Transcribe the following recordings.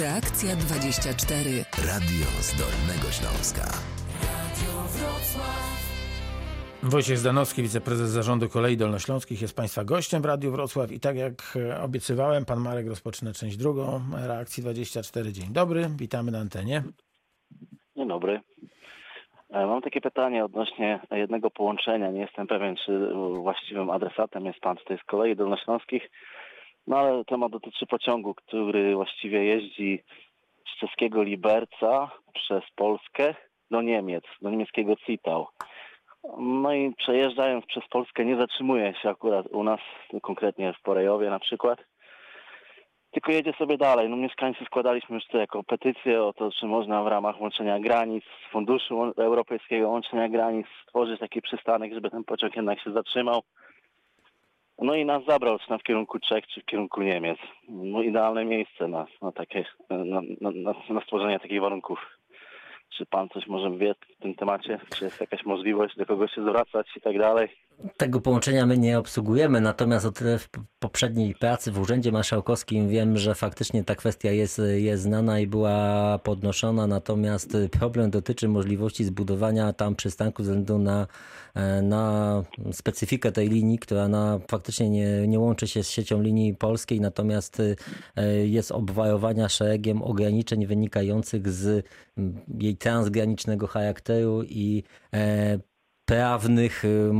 Reakcja 24. Radio z Dolnego Śląska. Wojciech Zdanowski, wiceprezes zarządu kolei dolnośląskich jest Państwa gościem w Radiu Wrocław i tak jak e, obiecywałem, pan Marek rozpoczyna część drugą reakcji 24. Dzień dobry, witamy na antenie. Dzień dobry. E, Mam takie pytanie odnośnie jednego połączenia. Nie jestem pewien, czy właściwym adresatem jest pan tutaj z kolei dolnośląskich, no ale temat dotyczy pociągu, który właściwie jeździ z czeskiego Liberca przez Polskę do Niemiec, do niemieckiego Zittau. No i przejeżdżając przez Polskę nie zatrzymuje się akurat u nas, konkretnie w Porejowie na przykład, tylko jedzie sobie dalej. No mieszkańcy składaliśmy już jako petycję o to, czy można w ramach łączenia granic, Funduszu Europejskiego Łączenia Granic stworzyć taki przystanek, żeby ten pociąg jednak się zatrzymał. No i nas zabrał czy na w kierunku Czech, czy w kierunku Niemiec. No idealne miejsce na, na takie, na, na, na, stworzenie takich warunków. Czy pan coś może wie w tym temacie? Czy jest jakaś możliwość do kogo się zwracać i tak dalej? Tego połączenia my nie obsługujemy, natomiast o tyle w poprzedniej pracy w Urzędzie Marszałkowskim wiem, że faktycznie ta kwestia jest, jest znana i była podnoszona, natomiast problem dotyczy możliwości zbudowania tam przystanku ze względu na, e, na specyfikę tej linii, która na, faktycznie nie, nie łączy się z siecią linii polskiej, natomiast e, jest obwajowania szeregiem ograniczeń wynikających z jej transgranicznego charakteru i e, prawnych y,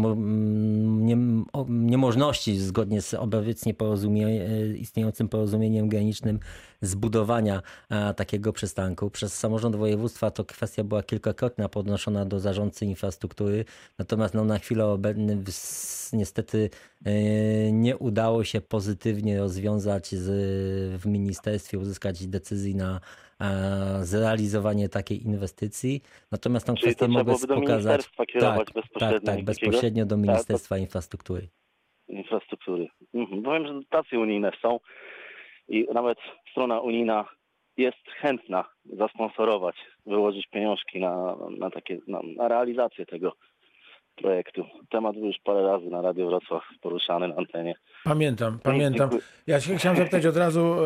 niemożności zgodnie z obecnie y, istniejącym porozumieniem granicznym zbudowania takiego przystanku. Przez samorząd województwa to kwestia była kilkakrotnie podnoszona do zarządcy infrastruktury, natomiast no, na chwilę obecną niestety y, nie udało się pozytywnie rozwiązać z, w ministerstwie, uzyskać decyzji na zrealizowanie takiej inwestycji. Natomiast tą kwestię mogę pokazać. ministerstwa kierować tak, bezpośrednio tak, tak, bezpośrednio do Tak, Ministerstwa Infrastruktury. infrastruktury. Mhm. Bo wiem, że dotacje unijne są i nawet strona unijna jest chętna zasponsorować, wyłożyć pieniążki na, na takie, na, na realizację tego projektu. Temat był już parę razy na Radio Wrocław poruszany na antenie. Pamiętam, pamiętam. dziękuję. Ja się chciałem zapytać od razu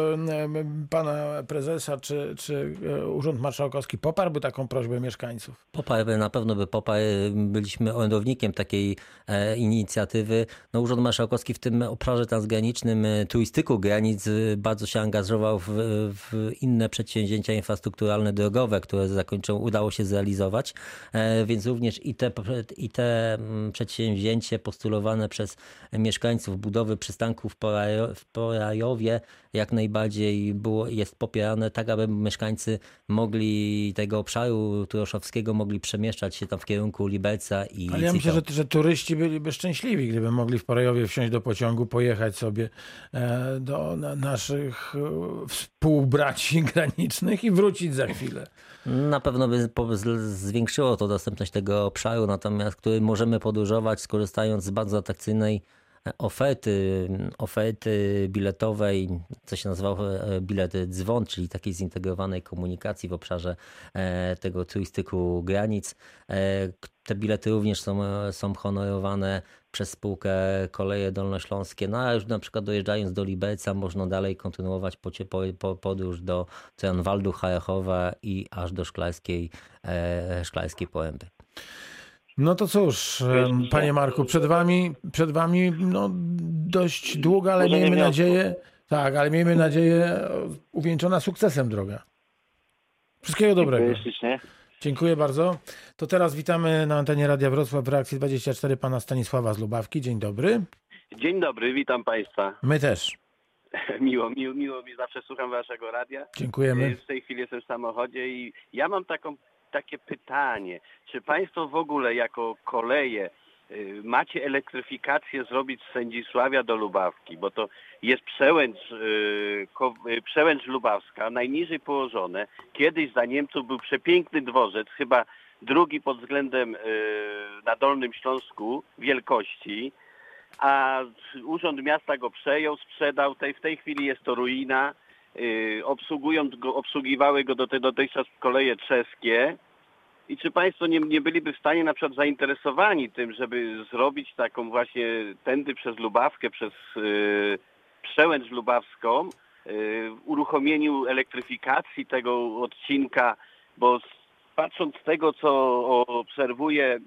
pana prezesa, czy, czy e, Urząd Marszałkowski poparłby taką prośbę mieszkańców? Poparł, na pewno by poparł. Byliśmy orędownikiem takiej e, inicjatywy. No, Urząd Marszałkowski w tym obszarze transgranicznym e, turystyku granic bardzo się angażował w, w inne przedsięwzięcia infrastrukturalne drogowe, które zakończą, udało się zrealizować. E, więc również i te, i te przedsięwzięcie postulowane przez mieszkańców budowy przystanków w Porajo- w Porajowie jak najbardziej było, jest popierane tak, aby mieszkańcy mogli tego obszaru turoszowskiego mogli przemieszczać się tam w kierunku Liberca i Ale ja myślę, że, że turyści byliby szczęśliwi, gdyby mogli w Porojowie wsiąść do pociągu, pojechać sobie e, do na, naszych e, współbraci granicznych i wrócić za chwilę. Na pewno by zwiększyło to dostępność tego obszaru, natomiast który możemy podróżować skorzystając z bardzo atrakcyjnej oferty, oferty biletowej, co się nazywało e, bilet dzwon, czyli takiej zintegrowanej komunikacji w obszarze e, tego turystyku granic. E, Te bilety również są, e, są honorowane przez spółkę Koleje Dolnośląskie. No a już na przykład dojeżdżając do Liberca można dalej kontynuować podróż do Tranwaldu, Hajachowa i aż do Szklarskiej, e, Szklarskiej Poręby. No to cóż, panie Marku, przed wami, przed wami no, dość długa, ale miejmy nadzieję, tak, ale miejmy nadzieję e, uwieńczona sukcesem droga. Wszystkiego dobrego. Dziękuję. Dziękuję bardzo. To teraz witamy na antenie Radia Wrocław w reakcji 24 pana Stanisława z Lubawki. Dzień dobry. Dzień dobry, witam Państwa. My też. Miło, miło, miło mi, zawsze słucham Waszego radia. Dziękujemy. W tej chwili jestem w samochodzie i ja mam taką, takie pytanie. Czy Państwo w ogóle jako koleje y, macie elektryfikację zrobić z Sędzisławia do Lubawki? Bo to jest przełęcz, y, y, przełęcz Lubawska, najniżej położone. Kiedyś za Niemców był przepiękny dworzec, chyba drugi pod względem na Dolnym Śląsku wielkości a Urząd Miasta go przejął, sprzedał. W tej chwili jest to ruina. Yy, obsługując go, obsługiwały go do tej, dotychczas koleje czeskie. I czy Państwo nie, nie byliby w stanie na przykład zainteresowani tym, żeby zrobić taką właśnie tędy przez Lubawkę, przez yy, przełęcz lubawską, w uruchomieniu elektryfikacji tego odcinka, bo patrząc z tego, co obserwuję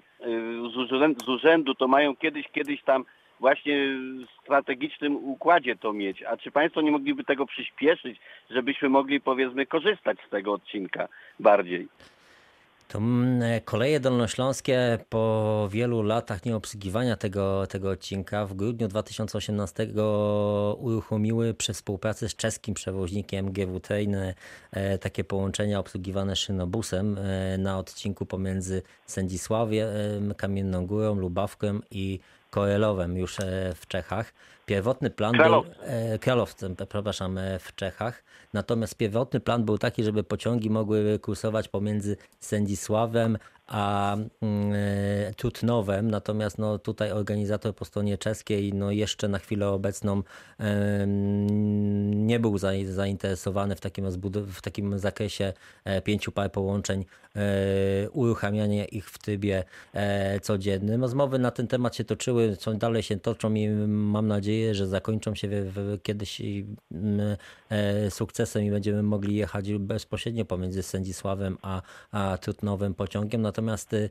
urzędu, z urzędu, to mają kiedyś, kiedyś tam właśnie w strategicznym układzie to mieć. A czy Państwo nie mogliby tego przyspieszyć, żebyśmy mogli powiedzmy korzystać z tego odcinka bardziej? To mm, koleje dolnośląskie po wielu latach nieobsługiwania tego, tego odcinka w grudniu 2018 uruchomiły przy współpracy z czeskim przewoźnikiem GWT e, takie połączenia obsługiwane szynobusem e, na odcinku pomiędzy Sędzisławiem, Kamienną Górą, Lubawką i Koelowem już e, w Czechach. Pierwotny plan Kralow. był e, Kralowcem, przepraszam, e, w Czechach. Natomiast pierwotny plan był taki, żeby pociągi mogły kursować pomiędzy Sędzisławem a mm, e, Tutnowem. Natomiast no, tutaj organizator po stronie czeskiej no, jeszcze na chwilę obecną nie był za, zainteresowany w takim, w takim zakresie e, pięciu par połączeń, e, uruchamianie ich w trybie codziennym. Rozmowy na ten temat się toczyły, dalej się toczą i mam nadzieję, że zakończą się kiedyś e, sukcesem i będziemy mogli jechać bezpośrednio pomiędzy Sędzisławem a, a Trutnowem pociągiem. Natomiast e,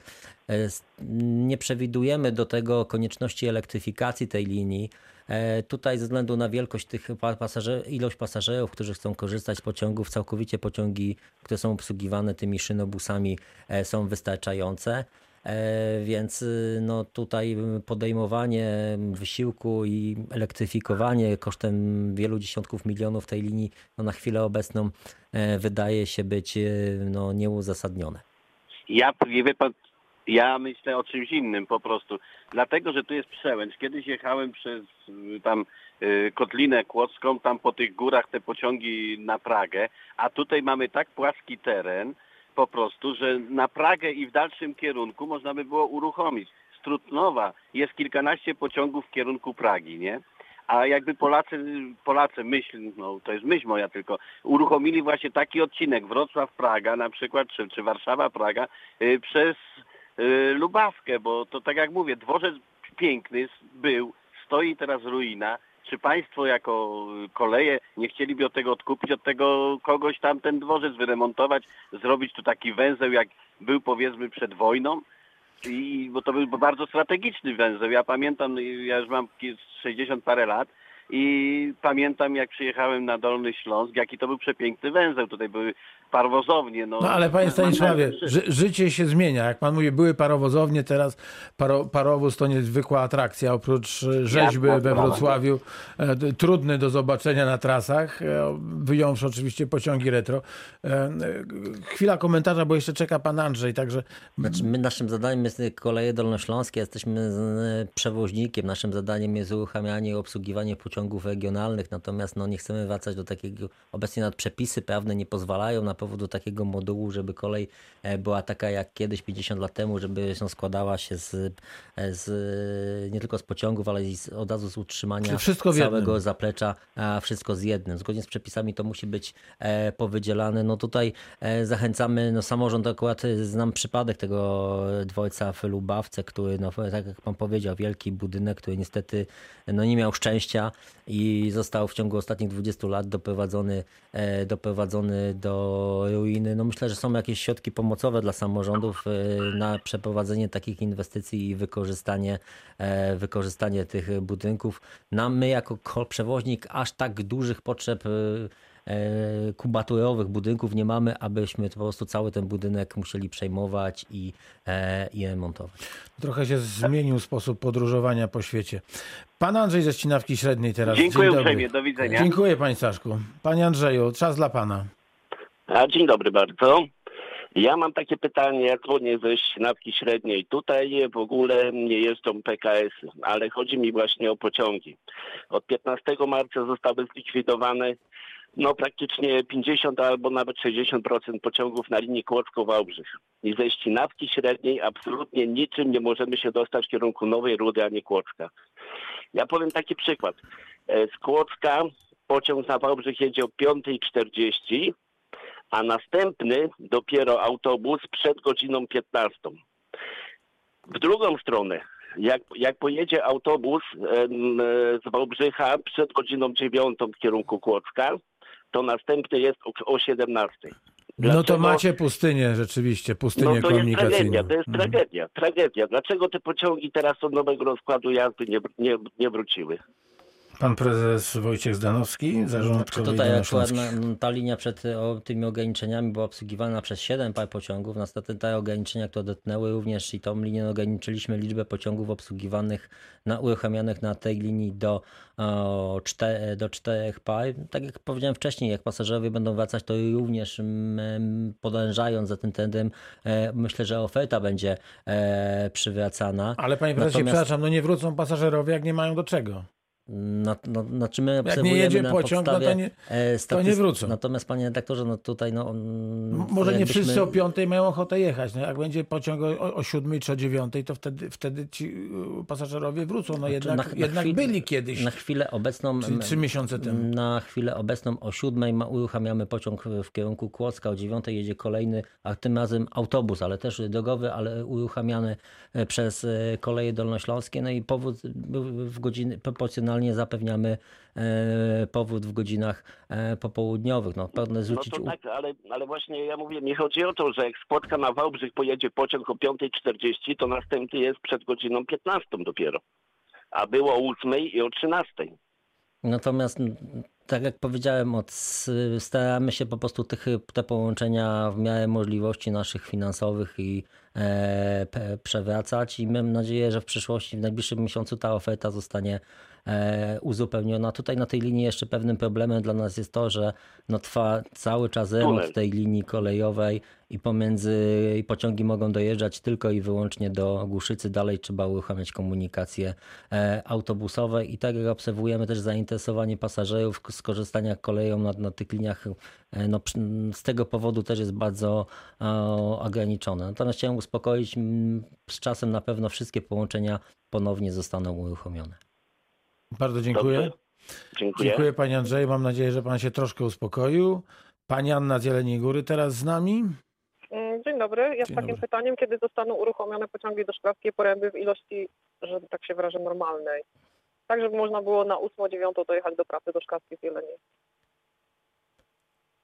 nie przewidujemy do tego konieczności elektryfikacji tej linii. E, tutaj ze względu na wielkość tych pasażerów, ilość pasażerów, którzy chcą korzystać z pociągów, całkowicie pociągi, które są obsługiwane tymi szynobusami są wystarczające. Więc no tutaj podejmowanie wysiłku i elektryfikowanie kosztem wielu dziesiątków milionów tej linii no na chwilę obecną wydaje się być no nieuzasadnione. Ja, wie pan, ja myślę o czymś innym po prostu. Dlatego, że tu jest przełęcz. Kiedyś jechałem przez y, tam y, Kotlinę Kłodzką, tam po tych górach te pociągi na Pragę, a tutaj mamy tak płaski teren po prostu, że na Pragę i w dalszym kierunku można by było uruchomić. Z Trutnowa jest kilkanaście pociągów w kierunku Pragi, nie? A jakby Polacy, Polacy myśl, no to jest myśl moja tylko, uruchomili właśnie taki odcinek Wrocław-Praga na przykład, czy, czy Warszawa-Praga yy, przez yy, Lubawkę, bo to tak jak mówię, dworzec piękny był, stoi teraz ruina, czy państwo jako koleje nie chcieliby od tego odkupić, od tego kogoś tam ten dworzec wyremontować, zrobić tu taki węzeł, jak był powiedzmy przed wojną? I, bo to był bardzo strategiczny węzeł. Ja pamiętam, ja już mam 60 parę lat i pamiętam jak przyjechałem na Dolny Śląsk, jaki to był przepiękny węzeł. Tutaj były parowozownie. No, no ale panie Stanisławie, ży życie się zmienia. Jak pan mówi, były parowozownie, teraz paro parowóz to niezwykła atrakcja. Oprócz e, rzeźby we Wrocławiu, e, trudny do zobaczenia na trasach, e, wyjąwszy oczywiście pociągi retro. Chwila komentarza, bo jeszcze czeka pan Andrzej, także... Znaczy, my, naszym zadaniem jest koleje dolnośląskie, jesteśmy przewoźnikiem. Naszym zadaniem jest uruchamianie i obsługiwanie pociągów regionalnych, natomiast no, nie chcemy wracać do takiego, obecnie nad przepisy prawne nie pozwalają na powodu takiego modułu, żeby kolej e, była taka jak kiedyś 50 lat temu, żeby się składała się z, e, z nie tylko z pociągów, ale i z, od razu z utrzymania całego zaplecza, a wszystko z jednym. Zgodnie z przepisami to musi być e, powydzielane. No tutaj zachęcamy, no samorząd akurat znam przypadek tego dworca w Lubawce, który, no tak jak pan powiedział, wielki budynek, który niestety no, nie miał szczęścia i został w ciągu ostatnich 20 lat doprowadzony, doprowadzony do ruiny. No myślę, że są jakieś środki pomocowe dla samorządów e, na przeprowadzenie takich inwestycji i wykorzystanie, e, wykorzystanie tych budynków. Nam my jako przewoźnik aż tak dużych potrzeb e, kubaturowych budynków nie mamy, abyśmy po prostu cały ten budynek musieli przejmować i, i remontować. Trochę się zmienił sposób podróżowania po świecie. Pan Andrzej ze Ścinawki Średniej teraz. Dziękuję Dzień uprzejmie, do widzenia. Dziękuję Panie Staszku. Panie Andrzeju, czas dla Pana. A, dzień dobry bardzo. Ja mam takie pytanie, jak dzwonię ze Ścinawki Średniej. Tutaj w ogóle nie jeżdżą PKS, ale chodzi mi właśnie o pociągi. Od 15 marca zostały zlikwidowane no praktycznie 50 albo nawet 60% pociągów na linii Kłodzko-Wałbrzych. I ze Ścinawki Średniej absolutnie niczym nie możemy się dostać w kierunku Nowej Rudy, a nie Kłodzka. Ja powiem taki przykład. E, z Kłodzka pociąg na Wałbrzych jedzie o 5.40, a następny dopiero autobus przed godziną 15. W drugą stronę, jak, jak pojedzie autobus z Wałbrzycha przed godziną 9 w kierunku Kłodzka, to następny jest o, o 17. No to Dlaczego- macie pustynię rzeczywiście, pustynię no to jest tragedia, to jest Mhm. tragedia, tragedia. Dlaczego te pociągi teraz od nowego rozkładu jazdy nie, nie, nie wróciły? Pan prezes Wojciech Zdanowski, zarząd kolei Tutaj akurat na, ta linia przed o, tymi ograniczeniami była obsługiwana przez 7 par pociągów. Niestety te ograniczenia, które dotknęły również i tą linię ograniczyliśmy liczbę pociągów obsługiwanych, na, uruchamianych na tej linii do, o, czte, do 4 par. Tak jak powiedziałem wcześniej, jak pasażerowie będą wracać, to również mm, podążając za tym trendem, e, myślę, że oferta będzie e, przywracana. Ale panie prezesie, Natomiast- przepraszam, no nie wrócą pasażerowie, jak nie mają do czego. Na, no, znaczy my nie obserwujemy jedzie pociąg, no to nie- e, to nie wrócą. Natomiast panie redaktorze, no tutaj no... M- Może nie wszyscy o piątej mają ochotę jechać. No jak będzie pociąg o, o siódmej czy o dziewiątej, to wtedy, wtedy ci pasażerowie wrócą. No jednak, Znaczy, na- na jednak chwil- byli kiedyś, Na chwilę obecną... trzy miesiące temu. Na chwilę obecną o siódmej uruchamiamy pociąg w kierunku Kłodzka, o dziewiątej jedzie kolejny, a tym razem autobus, ale też drogowy, ale uruchamiany e, przez e, koleje dolnośląskie. No i powód w godziny, proporcjonalnie zapewniamy e, powód w godzinach e, popołudniowych. No, pragnę No to tak, ale, ale właśnie ja mówię, mi chodzi o to, że jak spotka na Wałbrzych pojedzie pociąg o 5.40, to następny jest przed godziną 15 dopiero. A było o 8 i o 13. Natomiast, tak jak powiedziałem, od, staramy się po prostu tych, te połączenia w miarę możliwości naszych finansowych i e, przewracać i mam nadzieję, że w przyszłości, w najbliższym miesiącu ta oferta zostanie uzupełniona. Tutaj na tej linii jeszcze pewnym problemem dla nas jest to, że no, trwa cały czas remont tej linii kolejowej i pomiędzy i pociągi mogą dojeżdżać tylko i wyłącznie do Głuszycy. Dalej trzeba uruchamiać komunikację e, autobusowe i tak jak obserwujemy też zainteresowanie pasażerów z korzystania koleją na, na tych liniach, e, no, z tego powodu też jest bardzo e, ograniczone. Natomiast chciałem uspokoić, z czasem na pewno wszystkie połączenia ponownie zostaną uruchomione. Bardzo dziękuję. Dziękuję. Dziękuję panie Andrzeju. Mam nadzieję, że pan się troszkę uspokoił. Pani Anna z Jeleniej Góry teraz z nami. Mm, Dzień dobry. Ja z Dzień takim dobry. pytaniem, kiedy zostaną uruchomione pociągi do Szklarskiej Poręby w ilości, że tak się wyrażę, normalnej. Tak, żeby można było na 8-9 dojechać do pracy do Szklarskiej w Jeleniej.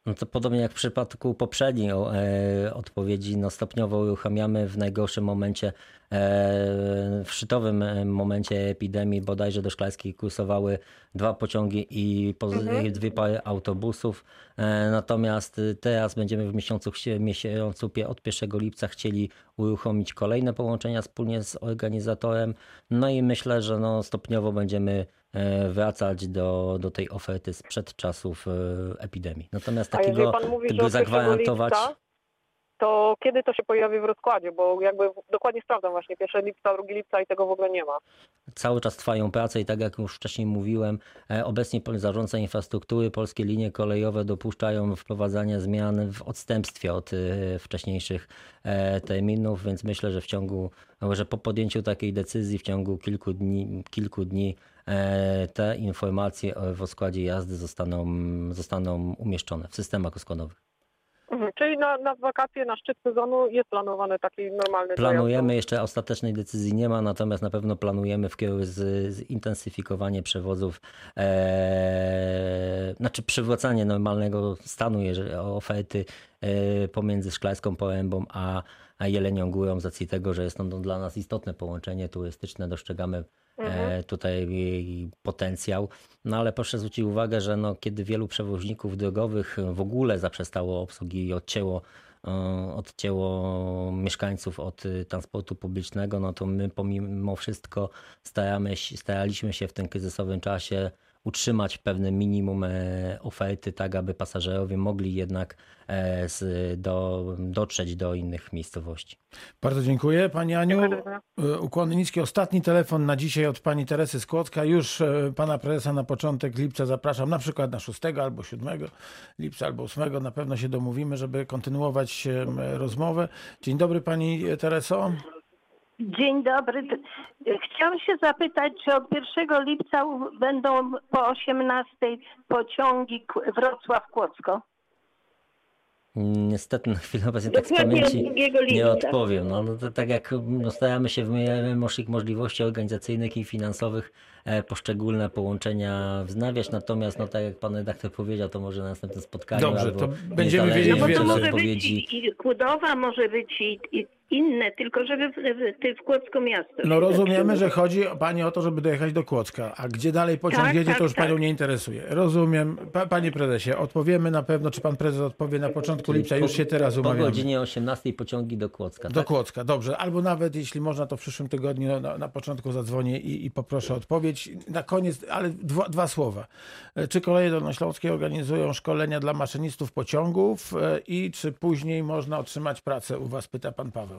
No to podobnie jak w przypadku poprzedniej e, odpowiedzi, no stopniowo uruchamiamy w najgorszym momencie, e, w szczytowym e, momencie epidemii, bodajże do Szklarskiej kursowały dwa pociągi i poz- dwie pary autobusów. Natomiast teraz będziemy w miesiącu, miesiącu od 1 lipca chcieli uruchomić kolejne połączenia wspólnie z organizatorem. No i myślę, że no stopniowo będziemy wracać do, do tej oferty sprzed czasów e, epidemii. Natomiast takiego, mówi, tego od 1 zagwarantować. lipca, to kiedy to się pojawi w rozkładzie? Bo jakby dokładnie sprawdzam właśnie 1 lipca, 2 lipca i tego w ogóle nie ma. Cały czas trwają prace i tak jak już wcześniej mówiłem, e, obecnie zarządca infrastruktury, polskie linie kolejowe dopuszczają wprowadzanie zmian w odstępstwie od e, wcześniejszych e, terminów, więc myślę, że w ciągu, że po podjęciu takiej decyzji w ciągu kilku dni, kilku dni te informacje w składzie jazdy zostaną, zostaną umieszczone w systemach rozkładowych. Czyli na, na wakacje, na szczyt sezonu jest planowany taki normalny Planujemy, dojazd. jeszcze ostatecznej decyzji nie ma, natomiast na pewno planujemy w kierunku zintensyfikowanie przewozów, e, znaczy przywracanie normalnego stanu jeżeli, oferty e, pomiędzy Szklarską Porębą a, a Jelenią Górą z racji tego, że jest to dla nas istotne połączenie turystyczne, dostrzegamy e, tutaj jej potencjał. No ale proszę zwrócić uwagę, że no, kiedy wielu przewoźników drogowych w ogóle zaprzestało obsługi i odcięło e, odcięło mieszkańców od transportu publicznego, no to my pomimo wszystko staramy, staraliśmy się w tym kryzysowym czasie utrzymać pewne minimum e, oferty, tak aby pasażerowie mogli jednak e, z, do, dotrzeć do innych miejscowości. Bardzo dziękuję. Pani Aniu, e, ukłony niskie. Ostatni telefon na dzisiaj od pani Teresy Skłocka. Już pana prezesa na początek lipca zapraszam, na przykład na 6 albo 7 lipca albo 8. Na pewno się domówimy, żeby kontynuować rozmowę. Dzień dobry pani Tereso. Dzień dobry. Chciałam się zapytać, czy od 1 lipca będą po 18 pociągi Wrocław-Kłodzko? Niestety na chwilę obecnie tak z pamięci 2 lipca. nie odpowiem. No, no to tak jak no, staramy się w możliwych możliwości organizacyjnych i finansowych e, poszczególne połączenia wznawiać, natomiast no tak jak pan redaktor powiedział, to może na następnym spotkaniu Dobrze, albo to będziemy wiedzieć No bo to może być i Kłodowa, może być i, i inne, tylko żeby w, w, ty w Kłodzko miasto. No rozumiemy, że chodzi pani o to, żeby dojechać do Kłodzka, a gdzie dalej pociąg Tak, jedzie, tak, to już tak. panią nie interesuje. Rozumiem. Pa, panie prezesie, odpowiemy na pewno, czy pan prezes odpowie na początku lipca, już się teraz Po umawiamy. godzinie 18 pociągi do Kłodzka. Do tak? Kłodzka, dobrze. Albo nawet, jeśli można, to w przyszłym tygodniu na, na początku zadzwonię i, i poproszę odpowiedź. Na koniec, ale dwa, dwa słowa. E, Czy koleje dolnośląskie organizują szkolenia dla maszynistów pociągów e, i czy później można otrzymać pracę u was, pyta pan Paweł.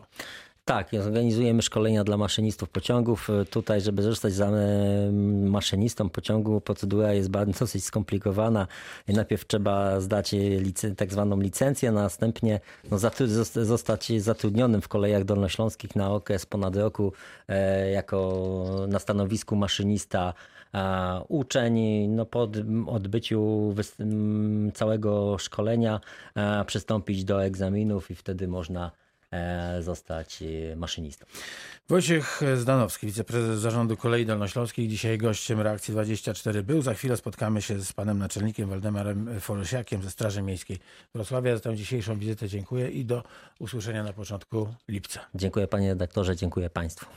Tak, zorganizujemy szkolenia dla maszynistów pociągów. E, Tutaj, żeby zostać za e, maszynistą pociągu, procedura jest bardzo dosyć skomplikowana. Najpierw trzeba zdać tak zwaną licencję, następnie no, zatru- zosta- zostać zatrudnionym w kolejach dolnośląskich na okres ponad roku e, jako na stanowisku maszynista uczeń. No, po od- odbyciu całego szkolenia przystąpić do egzaminów i wtedy można zostać e, maszynistą. Wojciech Zdanowski, wiceprezes zarządu Kolei Dolnośląskich, dzisiaj gościem Reakcji 24 był. Za chwilę spotkamy się z panem naczelnikiem Waldemarem Folosiakiem ze Straży Miejskiej Wrocławia. Za tę dzisiejszą wizytę dziękuję i do usłyszenia na początku lipca. Dziękuję panie redaktorze, dziękuję państwu.